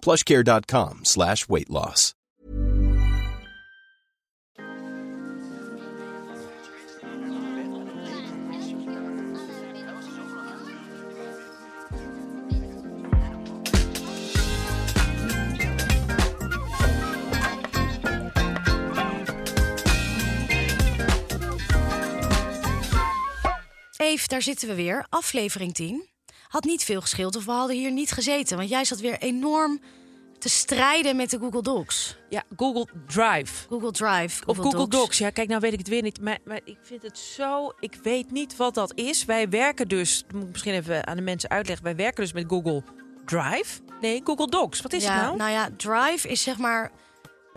plushcare.com slash weight loss. Eve, daar zitten we weer. Aflevering 10. Had niet veel geschild of we hadden hier niet gezeten. Want jij zat weer enorm te strijden met de Google Docs. Ja, Google Drive. Google Drive. Of Google Docs. Ja, kijk, nou weet ik het weer niet. Maar, maar ik vind het zo... Ik weet niet wat dat is. Wij werken dus... moet ik misschien even aan de mensen uitleggen. Wij werken dus met Google Drive. Nee, Google Docs. Wat is ja, het nou? Nou ja, Drive is zeg maar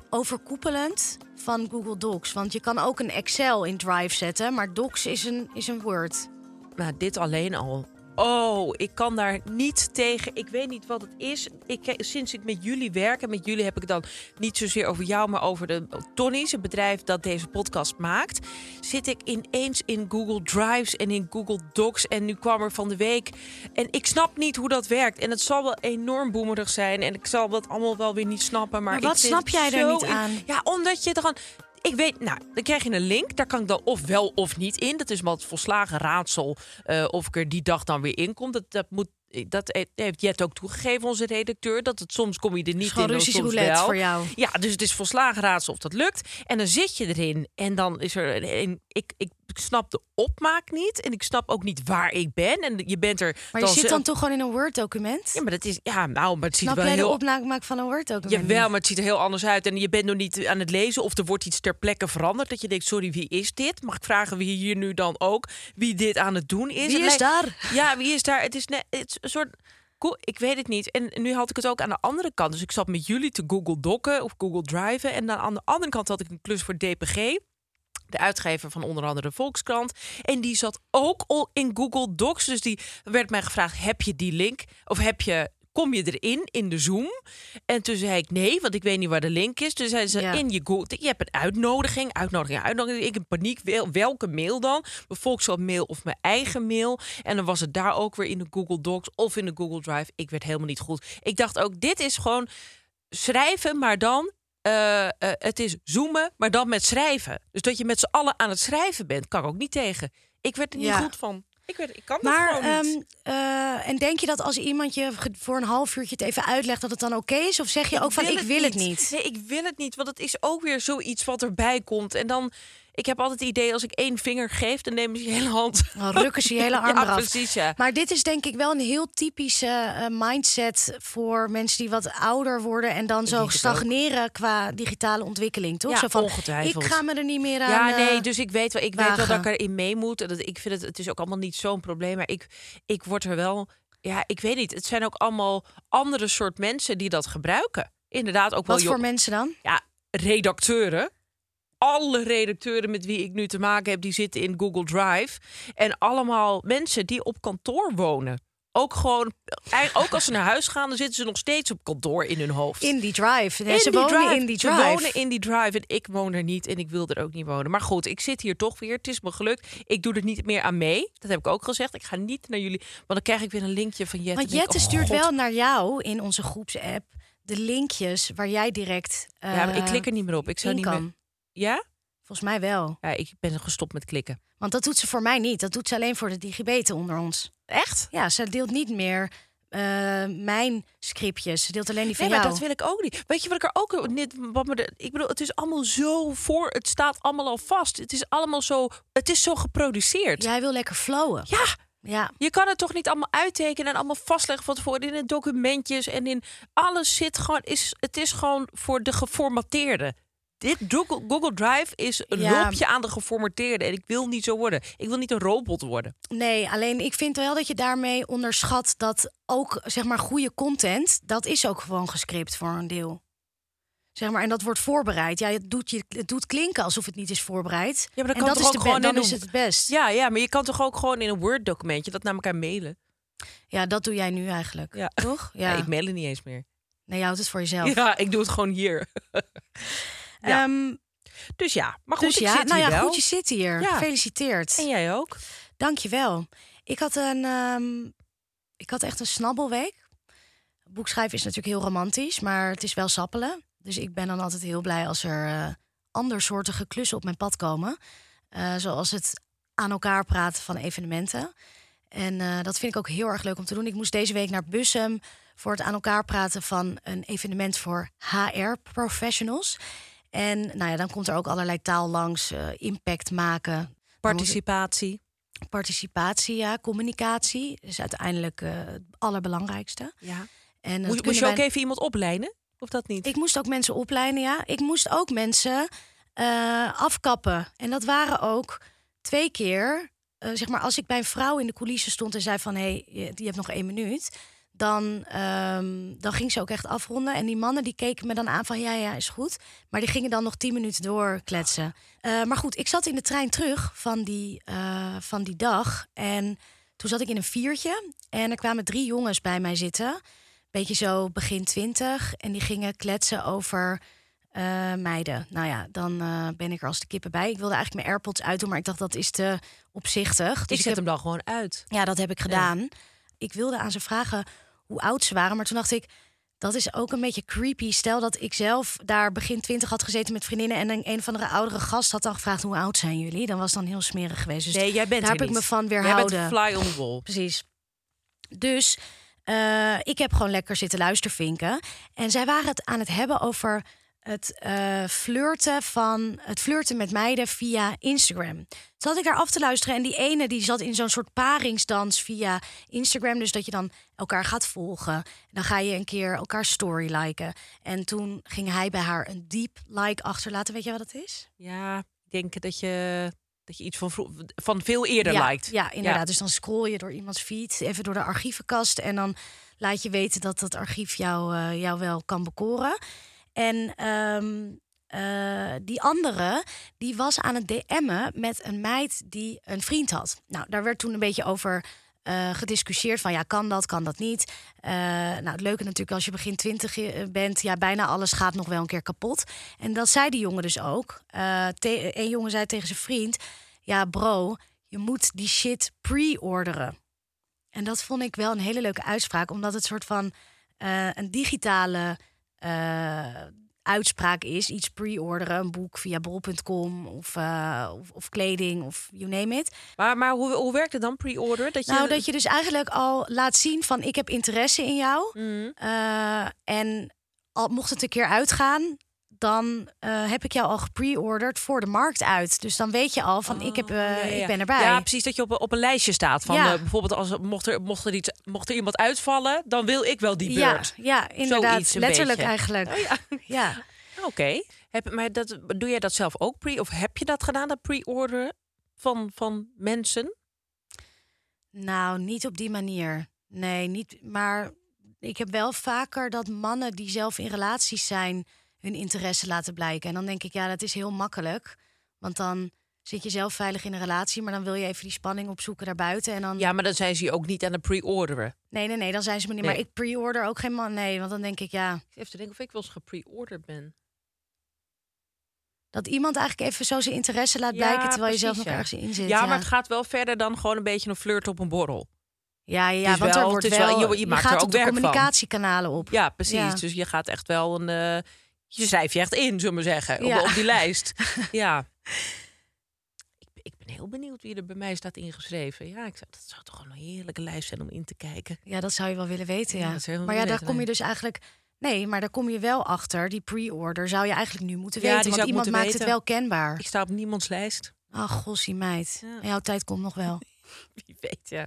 overkoepelend van Google Docs. Want je kan ook een Excel in Drive zetten. Maar Docs is een, is een Word. Nou, dit alleen al. Oh, ik kan daar niet tegen. Ik weet niet wat het is. Ik, sinds ik met jullie werk, en met jullie heb ik dan niet zozeer over jou, maar over de Tonnies, het bedrijf dat deze podcast maakt, zit ik ineens in Google Drives en in Google Docs. En nu kwam er van de week. En ik snap niet hoe dat werkt. En het zal wel enorm boemerig zijn. En ik zal dat allemaal wel weer niet snappen. Maar, Maar wat snap jij er niet aan? Ja, omdat je er gewoon. Ik weet, nou, dan krijg je een link. Daar kan ik dan of wel of niet in. Dat is maar het volslagen raadsel eh, of ik er die dag dan weer in kom. Dat, dat, moet, dat heeft Jet ook toegegeven, onze redacteur. Dat het soms kom je er niet in, Russisch soms roulette wel. voor jou. Ja, dus het is volslagen raadsel of dat lukt. En dan zit je erin en dan is er een... Ik, ik snap de opmaak niet en ik snap ook niet waar ik ben. En je bent er... Maar je zit dan toch gewoon in een Word-document? Ja, maar dat is... Ja, nou, maar het ziet Snap er wel jij de heel... opmaak van een Word-document? Jawel, maar het ziet er heel anders uit. En je bent nog niet aan het lezen of er wordt iets ter plekke veranderd. Dat je denkt, sorry, wie is dit? Mag ik vragen wie hier nu dan ook wie dit aan het doen is? Wie is daar? Ja, wie is daar? Het is, net, het is een soort... Ik weet het niet. En nu had ik het ook aan de andere kant. Dus ik zat met jullie te Google Docken of Google Driven. En dan aan de andere kant had ik een klus voor DPG. De uitgever van onder andere de Volkskrant. En die zat ook al in Google Docs. Dus die werd mij gevraagd: heb je die link? Of heb je. Kom je erin in de Zoom? En toen zei ik nee, want ik weet niet waar de link is. Toen zei ze Ja. in je Google. Je hebt een uitnodiging, uitnodiging, uitnodiging. Ik in paniek. Wel, welke mail dan? Mijn Volkskrant mail of mijn eigen mail? En dan was het daar ook weer in de Google Docs of in de Google Drive. Ik werd helemaal niet goed. Ik dacht ook, dit is gewoon schrijven, maar dan eh, eh, het is zoomen, maar dan met schrijven. Dus dat je met z'n allen aan het schrijven bent, kan ik ook niet tegen. Ik werd er niet Ja. goed van. Ik, werd, ik kan dat Maar, gewoon niet. eh, en denk je dat als iemand je voor een half uurtje het even uitlegt, dat het dan oké is? Of zeg je ook van, ik wil het niet? Nee, ik wil het niet, want het is ook weer zoiets wat erbij komt. En dan, ik heb altijd het idee, als ik één vinger geef, dan nemen ze je hele hand. Dan rukken ze je hele arm ja, eraf. precies, ja. Maar dit is denk ik wel een heel typische eh, mindset voor mensen die wat ouder worden en dan zo stagneren qua digitale ontwikkeling, toch? Ja, zo van, ongetwijfeld. Ik ga me er niet meer aan. Ja, nee, eh, dus ik weet wel, ik weet wel dat ik erin mee moet. Dat, ik vind het, het is ook allemaal niet zo'n probleem. Maar ik, ik word er wel, ja, ik weet niet. Het zijn ook allemaal andere soort mensen die dat gebruiken. Inderdaad, ook wel Wat voor mensen dan? ja, redacteuren. Alle redacteuren met wie ik nu te maken heb, die zitten in Google Drive. En allemaal mensen die op kantoor wonen. Ook gewoon, eigenlijk ook als ze naar huis gaan, dan zitten ze nog steeds op kantoor in hun hoofd. In die drive. Nee, In ze die wonen drive. in die Ze drive. wonen in die drive en ik woon er niet en ik wil er ook niet wonen. Maar goed, ik zit hier toch weer. Het is me gelukt. Ik doe er niet meer aan mee. Dat heb ik ook gezegd. Ik ga niet naar jullie, want dan krijg ik weer een linkje van Jette. Want ik, Jette oh, stuurt God. wel naar jou in onze groepsapp de linkjes waar jij direct. Ja, maar ik eh, klik er niet meer op. Ik zou niet kan. meer. Ja? Volgens mij wel. Ja, ik ben gestopt met klikken. Want dat doet ze voor mij niet. Dat doet ze alleen voor de digibeten onder ons. Echt? Ja, ze deelt niet meer eh, mijn scriptjes. Ze deelt alleen die van Nee, maar dat wil ik ook niet. Weet je wat ik er ook niet wat me de, ik bedoel, het is allemaal zo voor, het staat allemaal al vast. Het is allemaal zo, het is zo geproduceerd. Jij wil lekker flowen. Ja, Ja. je kan het toch niet allemaal uittekenen en allemaal vastleggen van tevoren in de documentjes en in alles zit gewoon is het is gewoon voor de geformateerde. Dit Google, Drive is een Ja. hulpje aan de geformateerde en ik wil niet zo worden. Ik wil niet een robot worden. Nee, alleen ik vind wel dat je daarmee onderschat dat ook zeg maar goede content, dat is ook gewoon gescript voor een deel. Zeg maar, en dat wordt voorbereid. Ja, het doet, je, het doet klinken alsof het niet is voorbereid. Ja, maar dat kan dat toch ook gewoon dan is het best. Ja, ja, maar je kan toch ook gewoon in een Word documentje dat naar elkaar mailen. Ja, dat doe jij nu eigenlijk. Ja. Toch? Ja. Ja. ik mail het niet eens meer. Nee, je houdt het voor jezelf. Ja, ik doe het gewoon hier. ja. Ehm, Dus ja, maar goed, dus ik zit nou hier ja, wel. goed, je zit hier. Ja. Gefeliciteerd. En jij ook? Dank je wel. Ik had een, ehm, ik had echt een snabbelweek. Boekschrijven is natuurlijk heel romantisch, maar het is wel sappelen. Dus ik ben dan altijd heel blij als er eh andersoortige klussen op mijn pad komen. Eh, zoals het aan elkaar praten van evenementen. En eh, dat vind ik ook heel erg leuk om te doen. Ik moest deze week naar Bussum voor het aan elkaar praten van een evenement voor HR-professionals. En nou ja, dan komt er ook allerlei taal langs, eh, impact maken. Participatie. participatie, ja, communicatie is uiteindelijk eh, het allerbelangrijkste. Ja. En dat Moest, je ook wij- even iemand opleiden? Of dat niet? Ik moest ook mensen opleiden, ja. Ik moest ook mensen eh, afkappen. En dat waren ook twee keer. eh, zeg maar, als ik bij een vrouw in de coulissen stond en zei van... hé, hey, je, je hebt nog één minuut... Dan, ehm, dan ging ze ook echt afronden. En die mannen die keken me dan aan van ja, ja, is goed. Maar die gingen dan nog tien minuten doorkletsen. Eh, maar goed, ik zat in de trein terug van die, eh, van die dag. En toen zat ik in een viertje. En er kwamen drie jongens bij mij zitten. Beetje zo begin twintig. En die gingen kletsen over eh, meiden. Nou ja, dan ben ik er als de kippen bij. Ik wilde eigenlijk mijn AirPods uitdoen, maar ik dacht dat is te opzichtig. ik Dus zet heb- hem dan gewoon uit. ja, dat heb ik gedaan. Ik wilde aan ze vragen hoe oud ze waren. Maar toen dacht ik, dat is ook een beetje creepy. Stel dat ik zelf daar begin twintig had gezeten met vriendinnen... en een, een of andere oudere gast had dan gevraagd... hoe oud zijn jullie? Dan was het dan heel smerig geweest. Dus nee, jij bent daar heb ik me van Jij weerhouden. bent fly on the wall. Precies. Dus eh, ik heb gewoon lekker zitten luistervinken. En zij waren het aan het hebben over het eh, flirten van het flirten met meiden via Instagram. Toen zat ik daar af te luisteren en die ene die zat in zo'n soort paringsdans via Instagram, dus dat je dan elkaar gaat volgen. Dan ga je een keer elkaar story liken. En toen ging hij bij haar een deep like achterlaten. Weet je wat dat is? Ja, ik denk dat je, dat je iets van, van veel eerder ja, lijkt. Ja, inderdaad. Dus dan scroll je door iemands feed, even door de archievenkast. En dan laat je weten dat dat archief jou, eh, jou wel kan bekoren. En ehm, eh, die andere, die was aan het DM'en met een meid die een vriend had. Nou, daar werd toen een beetje over eh, gediscussieerd van ja, kan dat, kan dat niet. Eh, nou, het leuke natuurlijk als je begin twintig bent, ja, bijna alles gaat nog wel een keer kapot. En dat zei die jongen dus ook. Een jongen zei tegen zijn vriend, ja bro, je moet die shit pre-orderen. En dat vond ik wel een hele leuke uitspraak, omdat het soort van een digitale uitspraak is. Iets pre-orderen, een boek via bol.com of, eh, of, of kleding of you name it. Maar, maar hoe, hoe werkt het dan, pre-order? Dat je, Nou, dat je dus eigenlijk al laat zien van ik heb interesse in jou. Mhm. Eh, en al, mocht het een keer uitgaan, dan eh, heb ik jou al gepre-orderd voor de markt uit. Dus dan weet je al van ik, heb, eh, Oh, Ja, ja, ja. ik ben erbij. Ja, precies. Dat je op, een- op een lijstje staat. Van, Ja. eh, bijvoorbeeld, als, mocht, er, mocht, er iets, mocht er iemand uitvallen, dan wil ik wel die ja, beurt. ja, inderdaad. Zoiets Letterlijk beetje. eigenlijk. Oh, ja. Ja. Oké. Heb- Maar dat, doe jij dat zelf ook pre? Of heb je dat gedaan, dat pre-orderen van, van mensen? Nou, niet op die manier. Nee, niet. Maar ik heb wel vaker dat mannen die zelf in relaties zijn hun interesse laten blijken. En dan denk ik, ja, dat is heel makkelijk. Want dan zit je zelf veilig in een relatie, maar dan wil je even die spanning opzoeken daarbuiten. En dan. Ja, maar dan zijn ze je ook niet aan het pre-orderen. Nee, nee, nee, dan zijn ze me niet. Nee. Maar ik pre-order ook geen man. Nee, want dan denk ik, ja, Even te denken of ik wel eens gepre-orderd ben. dat iemand eigenlijk even zo zijn interesse laat Ja, blijken terwijl je zelf nog ja. ergens in zit. Ja, maar het gaat wel verder dan gewoon een beetje een flirt op een borrel. ja, ja, want wel- er wordt wel- wel, je- je maakt gaat er ook de communicatiekanalen op. Ja, precies. Ja. Dus je gaat echt wel een. eh, je schrijf je echt in, zullen we zeggen, Ja. op, op die lijst. Ja. Ik, ik ben heel benieuwd wie er bij mij staat ingeschreven. Ja, ik zei, dat zou toch een heerlijke lijst zijn om in te kijken. Ja, dat zou je wel willen weten, Ja, ja. zou maar ja, daar weten, kom je dus eigenlijk... Nee, maar daar kom je wel achter. Die pre-order zou je eigenlijk nu moeten Ja, weten. die Want zou iemand maakt het wel kenbaar. Ik sta op niemands lijst. Ach, gossie meid. Ja. Jouw tijd komt nog wel. Wie weet, ja.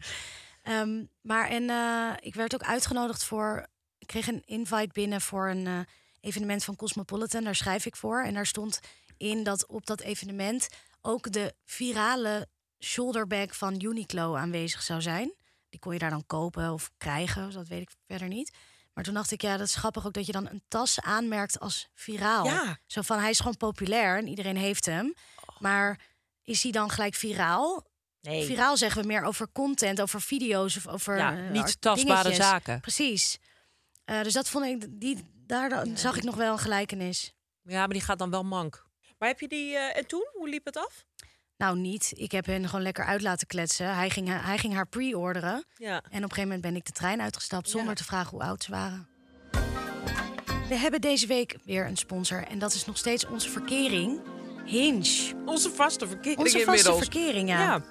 Ehm, maar en eh, ik werd ook uitgenodigd voor. Ik kreeg een invite binnen voor een eh, evenement van Cosmopolitan. Daar schrijf ik voor. En daar stond in dat op dat evenement ook de virale shoulderbag van Uniqlo aanwezig zou zijn. Die kon je daar dan kopen of krijgen. Dat weet ik verder niet. Maar toen dacht ik, ja, dat is grappig ook dat je dan een tas aanmerkt als viraal. Ja. Zo van, hij is gewoon populair en iedereen heeft hem. Maar is hij dan gelijk viraal? Nee, Viraal zeggen we meer over content, over video's of over ja, eh, niet tastbare dingetjes. zaken. Precies. Eh, dus dat vond ik, die, daar dan zag ik nog wel een gelijkenis. Ja, maar die gaat dan wel mank. Maar heb je die... eh, en toen? Hoe liep het af? Nou, niet. Ik heb hen gewoon lekker uit laten kletsen. Hij ging, haar- hij ging haar pre-orderen. Ja. En op een gegeven moment ben ik de trein uitgestapt zonder Ja. te vragen hoe oud ze waren. We hebben deze week weer een sponsor. En dat is nog steeds onze verkering. Hinge. Onze vaste verkering Onze vaste inmiddels. verkering, ja. Ja,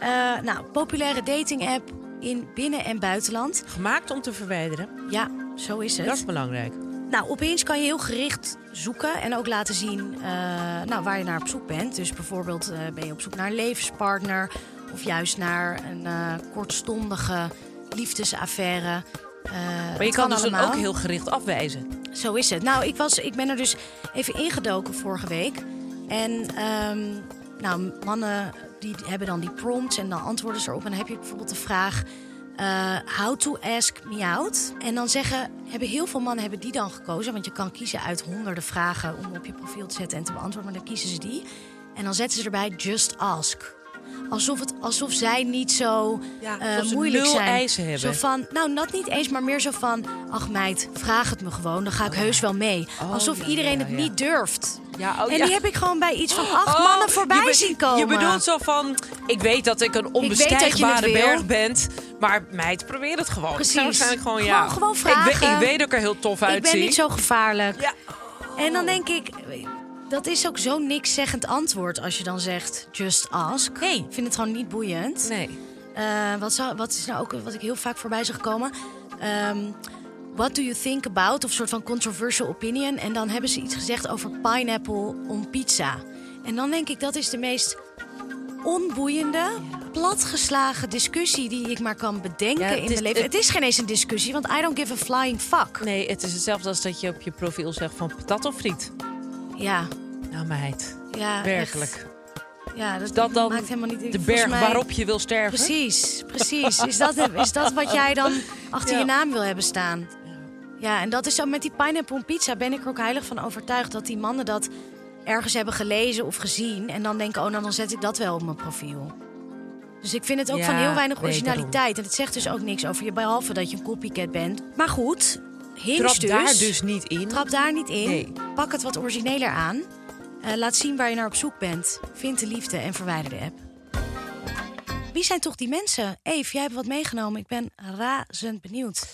Eh, nou, populaire dating-app in binnen- en buitenland. gemaakt om te verwijderen. Ja, zo is het. Dat is belangrijk. Nou, opeens kan je heel gericht zoeken en ook laten zien eh, nou, waar je naar op zoek bent. Dus bijvoorbeeld eh, ben je op zoek naar een levenspartner of juist naar een eh, kortstondige liefdesaffaire. Maar je kan dus dan ook heel gericht afwijzen. Zo is het. Nou, ik, was, ik ben er dus even ingedoken vorige week. En ehm, nou, mannen die hebben dan die prompts en dan antwoorden ze erop. En dan heb je bijvoorbeeld de vraag... eh, how to ask me out. En dan zeggen, hebben heel veel mannen hebben die dan gekozen. Want je kan kiezen uit honderden vragen om op je profiel te zetten en te beantwoorden. Maar dan kiezen ze die. En dan zetten ze erbij just ask. Alsof, het, alsof zij niet zo Ja, eh, moeilijk nul zijn. eisen hebben. Zo van, nou, dat niet eens, maar meer zo van... ach meid, vraag het me gewoon, dan ga ik heus wel mee. Oh, Alsof ja, iedereen ja, het niet durft. Ja, oh, en ja. die heb ik gewoon bij iets van acht Oh, mannen voorbij je zien komen. Je bedoelt zo van, ik weet dat ik een onbestijgbare berg ben, maar meid, probeer het gewoon. Precies. Zou waarschijnlijk gewoon, Gewoon- ja. gewoon Ik, vragen. ik weet dat ik er heel tof ik uitzie. ben niet zo gevaarlijk. Ja. En dan denk ik, dat is ook zo'n niks zeggend antwoord als je dan zegt just ask. Nee. Ik vind het gewoon niet boeiend. Nee. Eh, wat, zou, wat is nou ook wat ik heel vaak voorbij zag komen? Ehm, what do you think about? Of een soort van controversial opinion. En dan hebben ze iets gezegd over pineapple on pizza. En dan denk ik dat is de meest onboeiende, platgeslagen discussie die ik maar kan bedenken Ja, in mijn leven. het- Het is geen eens een discussie, want I don't give a flying fuck. Nee, het is hetzelfde als dat je op je profiel zegt van patat of friet. Ja, Nou meid, ja, werkelijk. echt. Ja, dat, Dat dan maakt helemaal niet de berg mij- waarop je wil sterven? Precies, precies. Is dat, is dat wat jij dan achter Ja. je naam wil hebben staan? Ja, en dat is zo met die pineapple pizza ben ik er ook heilig van overtuigd dat die mannen dat ergens hebben gelezen of gezien en dan denken, oh, nou dan zet ik dat wel op mijn profiel. Dus ik vind het ook Ja, van heel weinig originaliteit. En het zegt dus ook niks over je, behalve dat je een copycat bent. Maar goed, Hinge Trap dus. daar dus niet in. Trap daar niet in. Nee. Pak het wat origineler aan. Eh, laat zien waar je naar op zoek bent. Vind de liefde en verwijder de app. Wie zijn toch die mensen? Eve, jij hebt wat meegenomen. Ik ben razend benieuwd.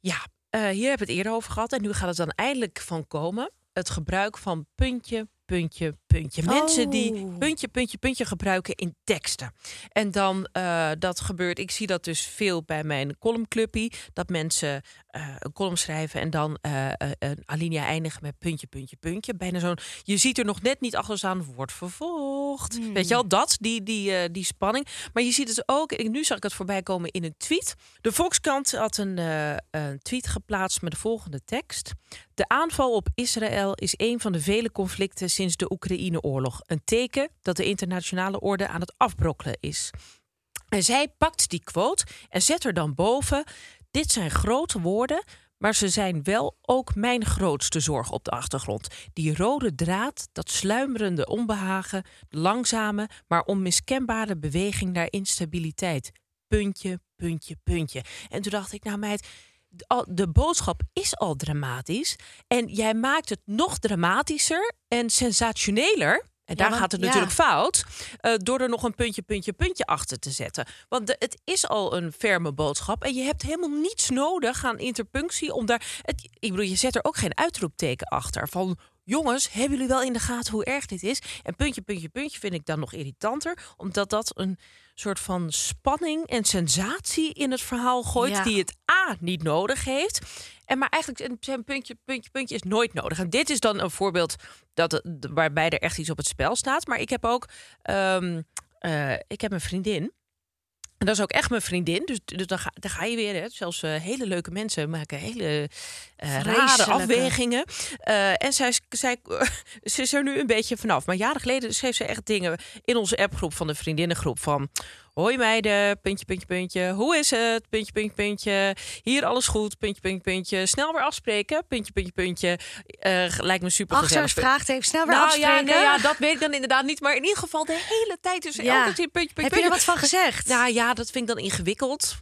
Ja, hier hebben we het eerder over gehad. En nu gaat het dan eindelijk van komen. Het gebruik van puntje, puntje, puntje. Mensen die Oh. puntje, puntje, puntje gebruiken in teksten. En dan, eh, dat gebeurt, ik zie dat dus veel bij mijn columnclubie. Dat mensen eh, een column schrijven en dan eh, een alinea eindigen met puntje, puntje, puntje. Bijna zo'n, je ziet er nog net niet achter staan, wordt vervolgd. Weet je wel, dat, die, die, die spanning. Maar je ziet het ook, en nu zag ik het voorbij komen in een tweet. De Volkskrant had een, een tweet geplaatst met de volgende tekst. De aanval op Israël is een van de vele conflicten sinds de Oekraïne-oorlog. Een teken dat de internationale orde aan het afbrokkelen is. En zij pakt die quote en zet er dan boven: Dit zijn grote woorden, maar ze zijn wel ook mijn grootste zorg op de achtergrond. Die rode draad, dat sluimerende onbehagen, langzame, maar onmiskenbare beweging naar instabiliteit. Puntje, puntje, puntje. En toen dacht ik, nou meid, de boodschap is al dramatisch. En jij maakt het nog dramatischer en sensationeler. En daar want- gaat het ja. natuurlijk fout. eh, door er nog een puntje, puntje, puntje achter te zetten. Want de- het is al een ferme boodschap. En je hebt helemaal niets nodig aan interpunctie om daar. Het, ik bedoel, je zet er ook geen uitroepteken achter. Van jongens, hebben jullie wel in de gaten hoe erg dit is? En puntje, puntje, puntje vind ik dan nog irritanter, omdat dat een soort van spanning en sensatie in het verhaal gooit Ja. die het A niet nodig heeft. En maar eigenlijk een- zijn puntje, puntje, puntje is nooit nodig. En dit is dan een voorbeeld dat, het- waarbij er echt iets op het spel staat. Maar ik heb ook, ehm, eh, ik heb een vriendin. En dat is ook echt mijn vriendin. Dus, dus dan, ga, dan ga je weer. Hè. Zelfs eh, hele leuke mensen maken hele eh, rare afwegingen. Eh, en zij, is- zij, ze is er nu een beetje vanaf. Maar jaren geleden schreef ze echt dingen in onze appgroep van de vriendinnengroep. Van, hoi meiden, puntje, puntje, puntje. Hoe is het? Puntje, puntje, puntje. Hier alles goed, puntje, puntje, puntje. Snel weer afspreken, puntje, puntje, puntje. Eh, lijkt me super Achter gezellig. het vraagteken, snel weer Nou ja, afspreken. nee, ja, dat weet ik dan inderdaad niet. Maar in ieder geval de hele tijd dus Ja. elke keer puntje, puntje, Heb je er wat van gezegd? Nou ja, dat vind ik dan ingewikkeld.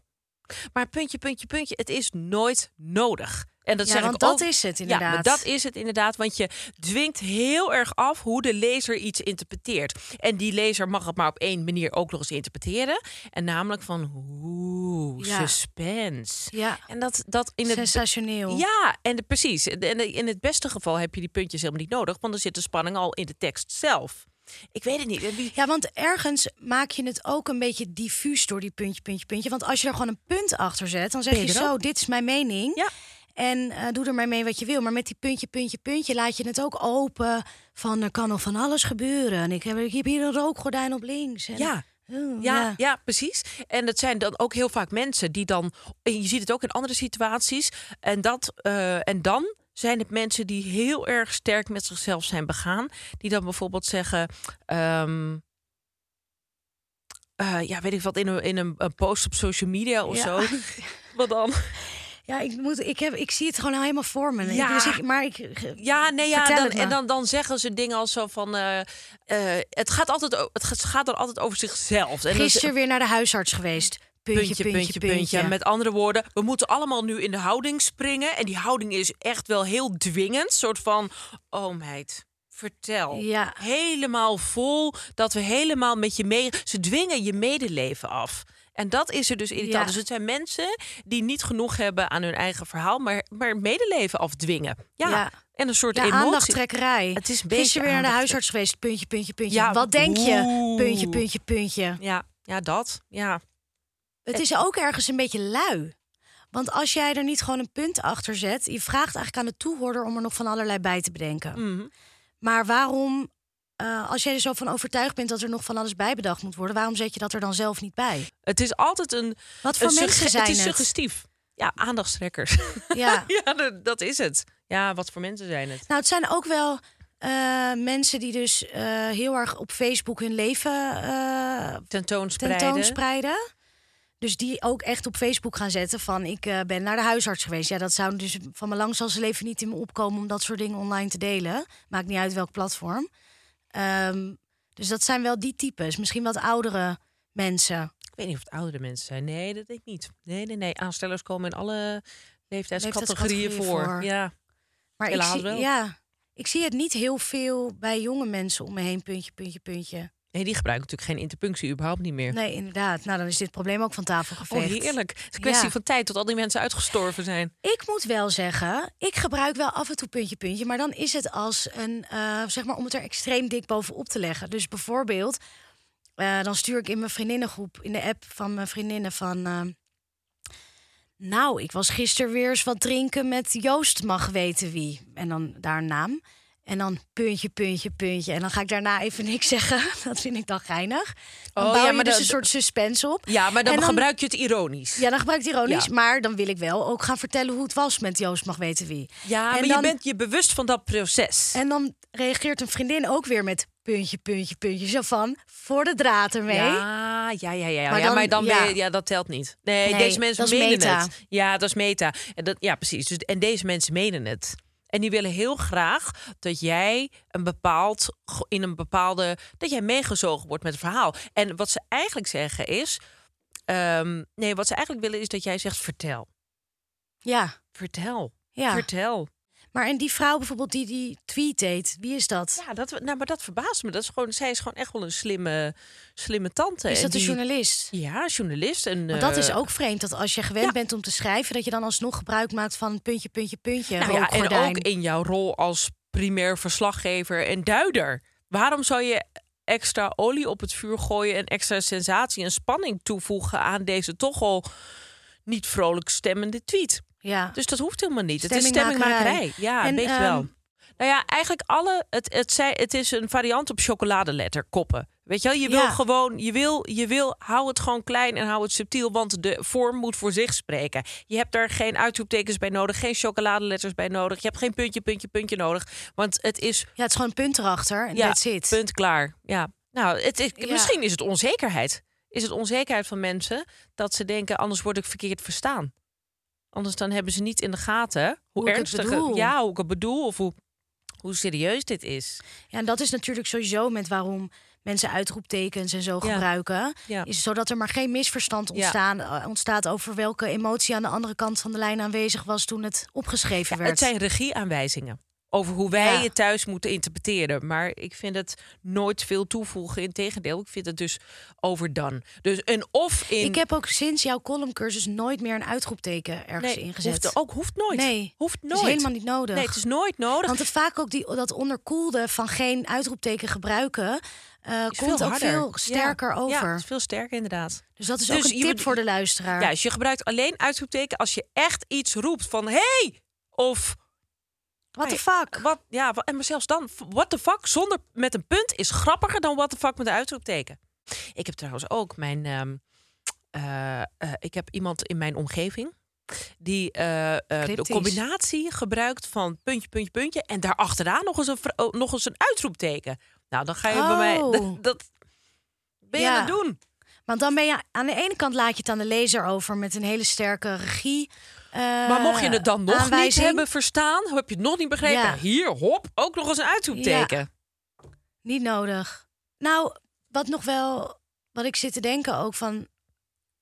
Maar puntje, puntje, puntje, het is nooit nodig. En dat Ja, zeg want ik dat ook. is het Ja, inderdaad. maar dat is het inderdaad. Want je dwingt heel erg af hoe de lezer iets interpreteert. En die lezer mag het maar op één manier ook nog eens interpreteren. En namelijk van oeh, Ja. suspense. Ja. En dat, dat in het Sensationeel. ja, en de, precies. En in het beste geval heb je die puntjes helemaal niet nodig, want dan zit de spanning al in de tekst zelf. Ik weet het niet. Wie- Ja, want ergens maak je het ook een beetje diffuus door die puntje, puntje, puntje. Want als je er gewoon een punt achter zet, dan zeg je, je zo, dit is mijn mening. Ja. En eh, doe er maar mee wat je wil. Maar met die puntje, puntje, puntje laat je het ook open. Van er kan nog van alles gebeuren. En ik heb, ik heb hier een rookgordijn op links. En, Ja. Oh, Ja, ja. precies. En dat zijn dan ook heel vaak mensen die dan. En je ziet het ook in andere situaties. En, dat, eh, en dan zijn het mensen die heel erg sterk met zichzelf zijn begaan. Die dan bijvoorbeeld zeggen. ehm, eh, ja, weet ik wat, in een, in een, een post op social media of Ja. zo. Wat dan? Ja, ik, moet, ik, heb, ik zie het gewoon helemaal voor me. Ja. Dus ik, maar ik, Ja, nee, ja, dan, en dan, dan zeggen ze dingen als zo van... eh, eh, het, gaat altijd, het gaat- gaat dan altijd over zichzelf. En gisteren weer naar de huisarts geweest. Puntje, puntje, puntje. puntje. Met andere woorden, we moeten allemaal nu in de houding springen. En die houding is echt wel heel dwingend. soort van, oh meid, vertel. Ja. Helemaal vol, dat we helemaal met je mee... Ze dwingen je medeleven af. En dat is er dus irritant. Ja. Dus het zijn mensen die niet genoeg hebben aan hun eigen verhaal... maar, maar medeleven afdwingen. Ja. Ja. En een soort Ja, emotie. aandachttrekkerij. Het is een beetje Gisteren weer naar de huisarts geweest. Puntje, puntje, puntje. Ja, Wat denk je? Puntje, puntje, puntje. Ja, ja, dat. Ja. Het is ook ergens een beetje lui. Want als jij er niet gewoon een punt achter zet... je vraagt eigenlijk aan de toehoorder om er nog van allerlei bij te bedenken. Mhm. Maar waarom, eh, als jij er zo van overtuigd bent... dat er nog van alles bij bedacht moet worden... waarom zet je dat er dan zelf niet bij? Het is altijd een... Wat voor een mensen zijn Het is het? suggestief. Ja, aandachtstrekkers. Ja. ja, dat, is het. Ja, wat voor mensen zijn het? Nou, het zijn ook wel eh, mensen die dus eh, heel erg op Facebook hun leven Tentoonspreiden. tentoonspreiden. Dus die ook echt op Facebook gaan zetten van ik ben naar de huisarts geweest. Ja, dat zou dus van mijn lang zal zijn leven niet in me opkomen om dat soort dingen online te delen. Maakt niet uit welk platform. Ehm, dus dat zijn wel die types. Misschien wat oudere mensen. Ik weet niet of het oudere mensen zijn. Nee, dat denk ik niet. Nee, nee, nee. Aanstellers komen in alle leeftijdscategorieën voor. voor. Ja. Maar ik zie, wel. Ja, ik zie het niet heel veel bij jonge mensen om me heen. Puntje, puntje, puntje. Nee, die gebruiken natuurlijk geen interpunctie, überhaupt niet meer. Nee, inderdaad. Nou, dan is dit probleem ook van tafel Oh, geveegd. heerlijk. Het is een kwestie Ja. van tijd tot al die mensen uitgestorven zijn. Ik moet wel zeggen, ik gebruik wel af en toe puntje, puntje. Maar dan is het als een, eh, zeg maar, om het er extreem dik bovenop te leggen. Dus bijvoorbeeld, eh, dan stuur ik in mijn vriendinnengroep, in de app van mijn vriendinnen van... eh, nou, ik was gisteren weer eens wat drinken met Joost mag weten wie. En dan daar een naam. En dan puntje, puntje, puntje. En dan ga ik daarna even niks zeggen. Dat vind ik dan geinig. Dan Oh, bouw ja, je maar dus dat- een soort suspense op. Ja, maar dan, gebruik je het ironisch. Ja, dan gebruik ik het ironisch. Ja. Maar dan wil ik wel ook gaan vertellen hoe het was met Joost mag weten wie. Ja, En maar dan- je bent je bewust van dat proces. En dan reageert een vriendin ook weer met puntje, puntje, puntje. Zo van, voor de draad ermee. Ja, ja, ja, ja. Maar ja, dan- maar dan ja. ben je, ja, dat telt niet. Nee, Nee, deze mensen menen meta. het. Ja, dat is meta. En dat, ja, precies. Dus, en deze mensen menen het. En die willen heel graag dat jij een bepaald, in een bepaalde, dat jij meegezogen wordt met het verhaal. En wat ze eigenlijk zeggen is, ehm, nee, wat ze eigenlijk willen is dat jij zegt vertel, Ja, vertel, ja. vertel. Maar en die vrouw bijvoorbeeld die die tweet deed, wie is dat? Ja, dat, nou, maar dat verbaast me. Dat is gewoon, zij is gewoon echt wel een slimme, slimme tante. is dat een journalist? Ja, journalist. En, Want dat is eh, ook vreemd, dat als je gewend ja. bent om te schrijven... dat je dan alsnog gebruik maakt van puntje, puntje, puntje, Nou ja, en ook in jouw rol als primair verslaggever en duider. Waarom zou je extra olie op het vuur gooien en extra sensatie en spanning toevoegen aan deze toch al niet vrolijk stemmende tweet? Ja. Dus dat hoeft helemaal niet. Het is Stemmingmakerij. Ja, En, een beetje ehm, wel. Nou ja, eigenlijk alle. Het, het, zei, het is een variant op chocoladeletter koppen. Weet je wel, je wil Ja. gewoon, je wil, je wil, hou het gewoon klein en hou het subtiel, want de vorm moet voor zich spreken. Je hebt daar geen uitroeptekens bij nodig, geen chocoladeletters bij nodig. Je hebt geen puntje, puntje, puntje nodig, want het is ja, het is gewoon een punt erachter en ja, that's it. punt klaar. Ja, nou, het is, Ja. misschien is het onzekerheid. Is het onzekerheid van mensen dat ze denken, anders word ik verkeerd verstaan. Anders dan hebben ze niet in de gaten hoe, het ernstig, bedoel. ja, hoe ik het bedoel of hoe, hoe serieus dit is. Ja, en dat is natuurlijk sowieso met waarom mensen uitroeptekens en zo Ja. gebruiken. Ja. Is zodat er maar geen misverstand ontstaan, eh, ontstaat over welke emotie aan de andere kant van de lijn aanwezig was toen het opgeschreven werd. Het zijn regieaanwijzingen over hoe wij Ja. het thuis moeten interpreteren. Maar ik vind het nooit veel toevoegen. Integendeel, ik vind het dus overdone. Dus en of in. Ik heb ook sinds jouw columncursus nooit meer een uitroepteken ergens nee, ingezet. Hoeft, ook hoeft nooit. Nee, hoeft Het nooit. is helemaal niet nodig. Nee, het is nooit nodig. Want het vaak ook die, dat onderkoelde van geen uitroepteken gebruiken... eh, komt veel ook harder. veel sterker Ja. over. Ja, het is veel sterker inderdaad. Dus dat is Dus ook een tip voor de luisteraar. Ja, dus je gebruikt alleen uitroepteken als je echt iets roept van hey of What the fuck? wat ja, en maar zelfs dan what the fuck zonder met een punt is grappiger dan what the fuck met een uitroepteken. Ik heb trouwens ook mijn ehm, eh, eh, ik heb iemand in mijn omgeving die eh, de combinatie gebruikt van puntje, puntje, puntje en daarachteraan nog eens een, oh, nog eens een uitroepteken. Nou, dan ga je bij mij Oh. dat, dat ben je Ja. aan het doen. Want dan ben je aan de ene kant laat je het aan de lezer over met een hele sterke regie. Eh, Maar mocht je het dan nog niet aanwijzing. hebben verstaan, heb je het nog niet begrepen? Ja. Hier, hop, ook nog eens een uitroepteken. Niet nodig. Nou, wat nog wel, wat ik zit te denken ook van,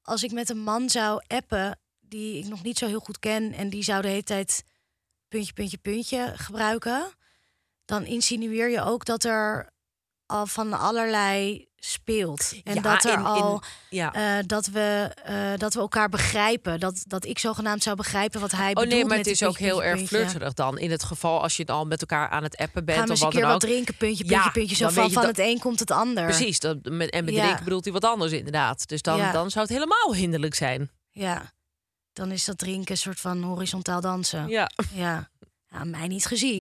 als ik met een man zou appen die ik nog niet zo heel goed ken en die zou de hele tijd puntje, puntje, puntje gebruiken, dan insinueer je ook dat er al van allerlei speelt en Ja, dat er in- in- al ja. eh, dat we eh, dat we elkaar begrijpen, dat dat ik zogenaamd zou begrijpen wat hij Oh bedoelt. nee, maar het is ook puntje, heel puntje, erg flirterig dan. In het geval als je het al met elkaar aan het appen bent Gaan we of eens een wat keer dan wat ook. drinken, puntje, Ja, puntje, puntje. Zo dan van, van dat- het een komt het ander. Precies, dat, met, en met drinken bedoelt hij wat anders inderdaad. Dus dan, dan zou het helemaal hinderlijk zijn. Ja, dan is dat drinken een soort van horizontaal dansen. Ja. Ja, ja mij niet gezien.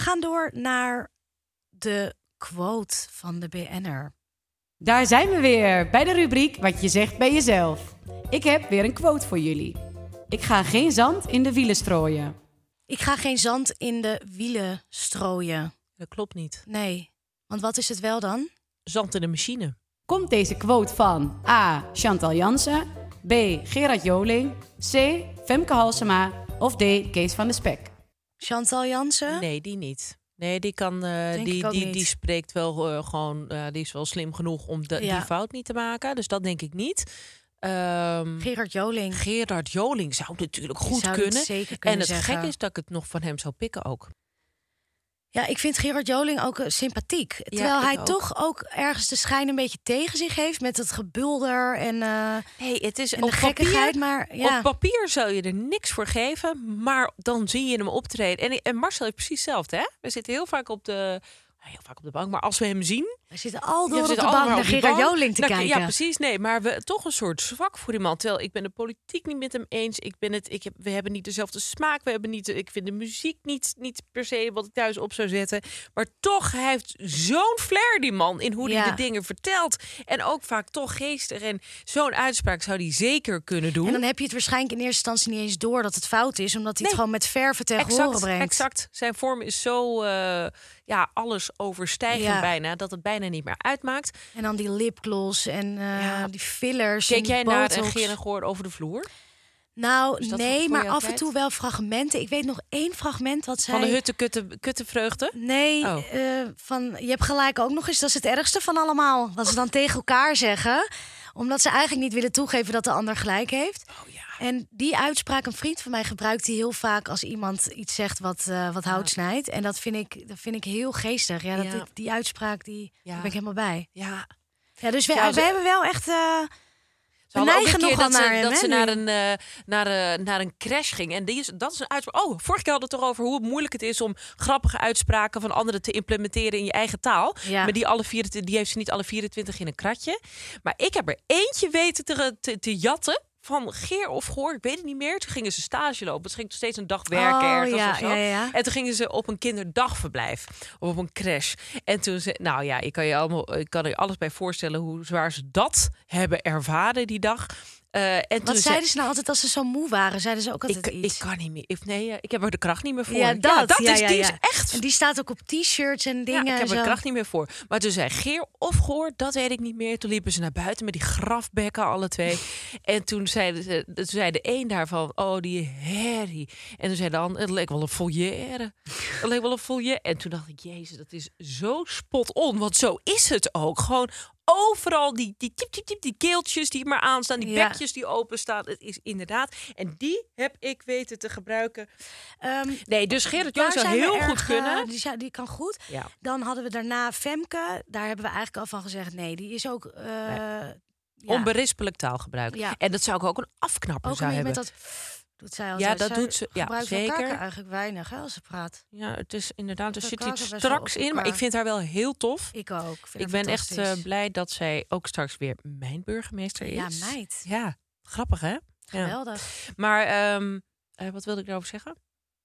We gaan door naar de quote van de BN'er. Daar zijn we weer bij de rubriek Wat je zegt bij jezelf. Ik heb weer een quote voor jullie. Ik ga geen zand in de wielen strooien. Ik ga geen zand in de wielen strooien. Dat klopt niet. Nee, want wat is het wel dan? Zand in de machine. Komt deze quote van A. Chantal Jansen, B. Gerard Joling, C. Femke Halsema of D. Kees van de Spek? Chantal Jansen? Nee, die niet. Nee, die kan, eh, die, die, niet. die spreekt wel eh, gewoon, eh, die is wel slim genoeg om de, Ja. die fout niet te maken. Dus dat denk ik niet. Ehm, Gerard Joling. Gerard Joling zou natuurlijk goed zou kunnen. En het zeggen. gekke is dat ik het nog van hem zou pikken ook. Ja, ik vind Gerard Joling ook eh, sympathiek. Terwijl hij ook. toch ook ergens de schijn een beetje tegen zich heeft met het gebulder en, eh Hey, het is op papier, Maar ja, Op papier zou je er niks voor geven, maar dan zie je hem optreden. En, en Marcel heeft precies hetzelfde, hè? We zitten heel vaak op de, heel vaak op de bank, maar als we hem zien, we zitten al door op de bank naar Gerard. Joling te Nou, kijken. Ja, precies. Nee, maar we toch een soort zwak voor die man. Terwijl ik ben de politiek niet met hem eens. Ik ben het, ik heb, we hebben niet dezelfde smaak. We hebben niet, ik vind de muziek niet, niet per se wat ik thuis op zou zetten. Maar toch, hij heeft zo'n flair, die man, in hoe Ja. hij de dingen vertelt. En ook vaak toch geestig. En zo'n uitspraak zou hij zeker kunnen doen. En dan heb je het waarschijnlijk in eerste instantie niet eens door dat het fout is, omdat hij Nee. het gewoon met verven tegen exact, horen brengt. exact. Zijn vorm is zo, eh, ja, alles overstijgen Ja. bijna, dat het bijna niet meer uitmaakt. En dan die lipgloss en eh, Ja. die fillers. die jij naar een en Goor over de vloer? Nou, nee, maar af en toe wel fragmenten. Ik weet nog één fragment wat zij... Van de hutte kutte, kuttevreugde? Nee, Oh. eh, van, je hebt gelijk ook nog eens. Dat is het ergste van allemaal. Wat ze dan tegen elkaar zeggen. Omdat ze eigenlijk niet willen toegeven dat de ander gelijk heeft. Oh ja. En die uitspraak, een vriend van mij gebruikt die heel vaak als iemand iets zegt wat, eh, wat hout snijdt. En dat vind ik, dat vind ik heel geestig. Ja, dat, die uitspraak, die, daar ben ik helemaal bij. Ja. Ja, dus we, Ja, we hebben wel echt... eh, Ze we hadden ook neigen een keer nogal dat naar ze, hem, dat ze naar een, eh, naar, een, naar een crash ging. En die is, dat is een uitspraak. Oh, vorige keer hadden we het erover hoe moeilijk het is om grappige uitspraken van anderen te implementeren in je eigen taal. Ja. Maar die, alle 24, die heeft ze niet alle 24 in een kratje. Maar ik heb er eentje weten te, te, te jatten. Van Geer of Goor, ik weet het niet meer. Toen gingen ze stage lopen. Ze gingen steeds een dag werken Oh, ergens ja, of zo. ja, ja. En toen gingen ze op een kinderdagverblijf. Of op een crash. En toen ze, nou ja, ik kan je, allemaal, ik kan er alles bij voorstellen hoe zwaar ze dat hebben ervaren die dag. Eh, en toen wat ze- zeiden ze nou altijd als ze zo moe waren? Zeiden ze ook altijd ik, ik iets? kan niet meer. Ik, nee, ik heb er de kracht niet meer voor. Ja, dat. ja, is, ja, die ja. is echt. En die staat ook op t-shirts en Ja, dingen. ik heb er de kracht niet meer voor. Maar toen zei Geer of Goor, dat weet ik niet meer. Toen liepen ze naar buiten met die grafbekken, alle twee. en toen zei, de, toen zei de een daarvan, oh, die herrie. En toen zei de ander, het leek wel een volière. Het leek wel een volière. En toen dacht ik, jezus, dat is zo spot on. Want zo is het ook. Gewoon overal die, die tip, tip, tip, die keeltjes die maar aanstaan. Die Ja. bekjes die openstaan. Het is inderdaad. En die heb ik weten te gebruiken. Ehm, Nee, dus Gerrit Joos zou heel erg, goed eh, kunnen. die, zou- die kan goed. Ja. Dan hadden we daarna Femke. Daar hebben we eigenlijk al van gezegd. Nee, die is ook... eh, ja, Onberispelijk taalgebruik. Ja. En dat zou ik ook een afknapper ook zou hebben. met dat... Doet zij Ja, dat Zij doet ze- ja, zeker. eigenlijk weinig hè, als ze praat. Ja, het is inderdaad, er zit iets straks in. Maar ik vind haar wel heel tof. Ik ook. vind Ik ben echt eh, blij dat zij ook straks weer mijn burgemeester is. Ja, meid. Ja, grappig hè? Ja. Geweldig. Maar ehm, eh, wat wilde ik daarover zeggen?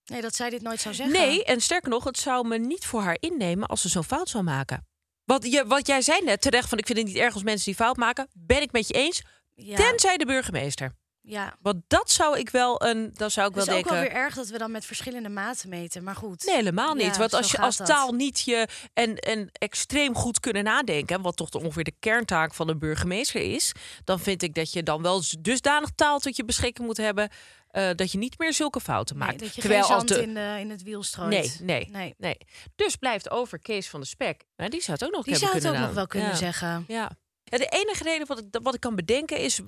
Nee, dat zij dit nooit zou zeggen. Nee, en sterker nog, het zou me niet voor haar innemen als ze zo'n fout zou maken. Wat, je, wat jij zei net terecht, van ik vind het niet erg als mensen die fout maken. Ben ik met je eens. Ja, Tenzij de burgemeester. Ja. Want dat zou ik wel een. Dat zou ik Het wel is ook denken. wel weer erg dat we dan met verschillende maten meten. Maar goed. Nee, helemaal niet. Ja, Want als je als dat. taal niet je en, en extreem goed kunnen nadenken, wat toch ongeveer de kerntaak van de burgemeester is, dan vind ik dat je dan wel dusdanig taal tot je beschikking moet hebben eh, dat je niet meer zulke fouten Nee, maakt. dat je Terwijl geen als zand de- in, de, in het wiel strooit. Nee, nee, Nee. nee, Dus blijft over Kees van de Spek. Nou, die zou het ook nog Die zou het ook nog wel kunnen ja. zeggen. Ja. Ja, de enige reden wat ik, wat ik kan bedenken is...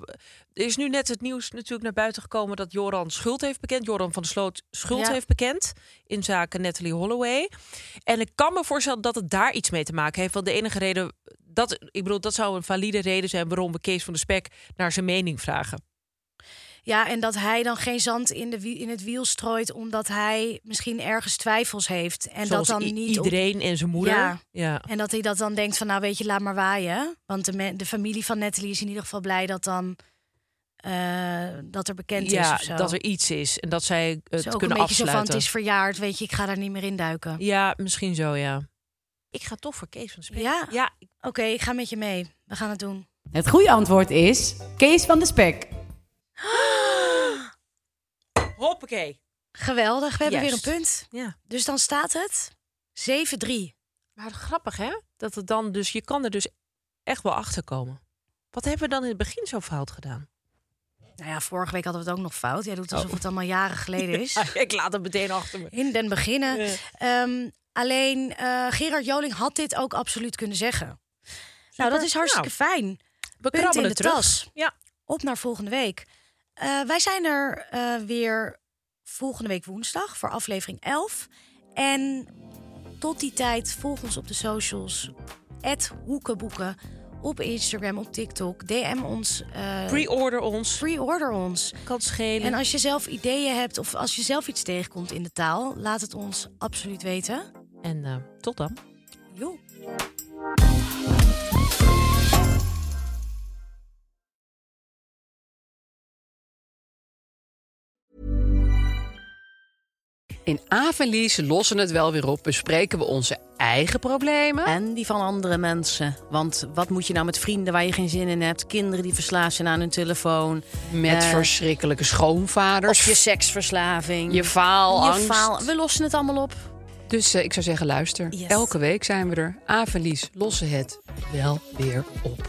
Er is nu net het nieuws natuurlijk naar buiten gekomen... dat Joran schuld heeft bekend. Joran van der Sloot schuld Ja. heeft bekend in zaken Natalie Holloway. En ik kan me voorstellen dat het daar iets mee te maken heeft. Want de enige reden... Dat, ik bedoel, dat zou een valide reden zijn... waarom we Kees van de Spek naar zijn mening vragen. Ja, en dat hij dan geen zand in, de, in het wiel strooit... omdat hij misschien ergens twijfels heeft. En Zoals dat dan niet op- iedereen en zijn moeder. Ja. ja. En dat hij dat dan denkt van, nou weet je, laat maar waaien. Want de, de familie van Natalie is in ieder geval blij dat dan... eh, dat er bekend is Ja, zo. dat er iets is. En dat zij het Dus ook een kunnen beetje zo van, afsluiten. het is verjaard, weet je, ik ga daar niet meer in duiken. Ja, misschien zo, ja. Ik ga toch voor Kees van de Spek. Ja? Ja, Oké, ik ga met je mee. We gaan het doen. Het goede antwoord is Kees van de Spek. hoppakee. Geweldig, we hebben Juist. weer een punt. Ja. Dus dan staat het 7-3. Maar grappig hè? Dat het dan dus, je kan er dus echt wel achter komen. Wat hebben we dan in het begin zo fout gedaan? Nou ja, vorige week hadden we het ook nog fout. Jij doet alsof Oh. het allemaal jaren geleden is. ik laat het meteen achter me. In den beginnen. Ja. Ehm, alleen eh, Gerard Joling had dit ook absoluut kunnen zeggen. Nou, dat is hartstikke fijn. We Punt in de terug. tas. Ja. Op naar volgende week. Eh, wij zijn er eh, weer volgende week woensdag voor aflevering 11. En tot die tijd volg ons op de socials. Hoekenboeken. Op Instagram, op TikTok. DM ons. eh Pre-order ons. Pre-order ons. Kan schelen. En als je zelf ideeën hebt of als je zelf iets tegenkomt in de taal, laat het ons absoluut weten. En tot dan. Jo. In Avenlies lossen het wel weer op. Bespreken we onze eigen problemen. En die van andere mensen. Want wat moet je nou met vrienden waar je geen zin in hebt? Kinderen die verslaafd zijn aan hun telefoon. Met Eh, verschrikkelijke schoonvaders. Of je seksverslaving. Je faalangst. Je faal. We lossen het allemaal op. Dus eh, ik zou zeggen, luister. Yes. Elke week zijn we er. Aaf en Lies lossen het wel weer op.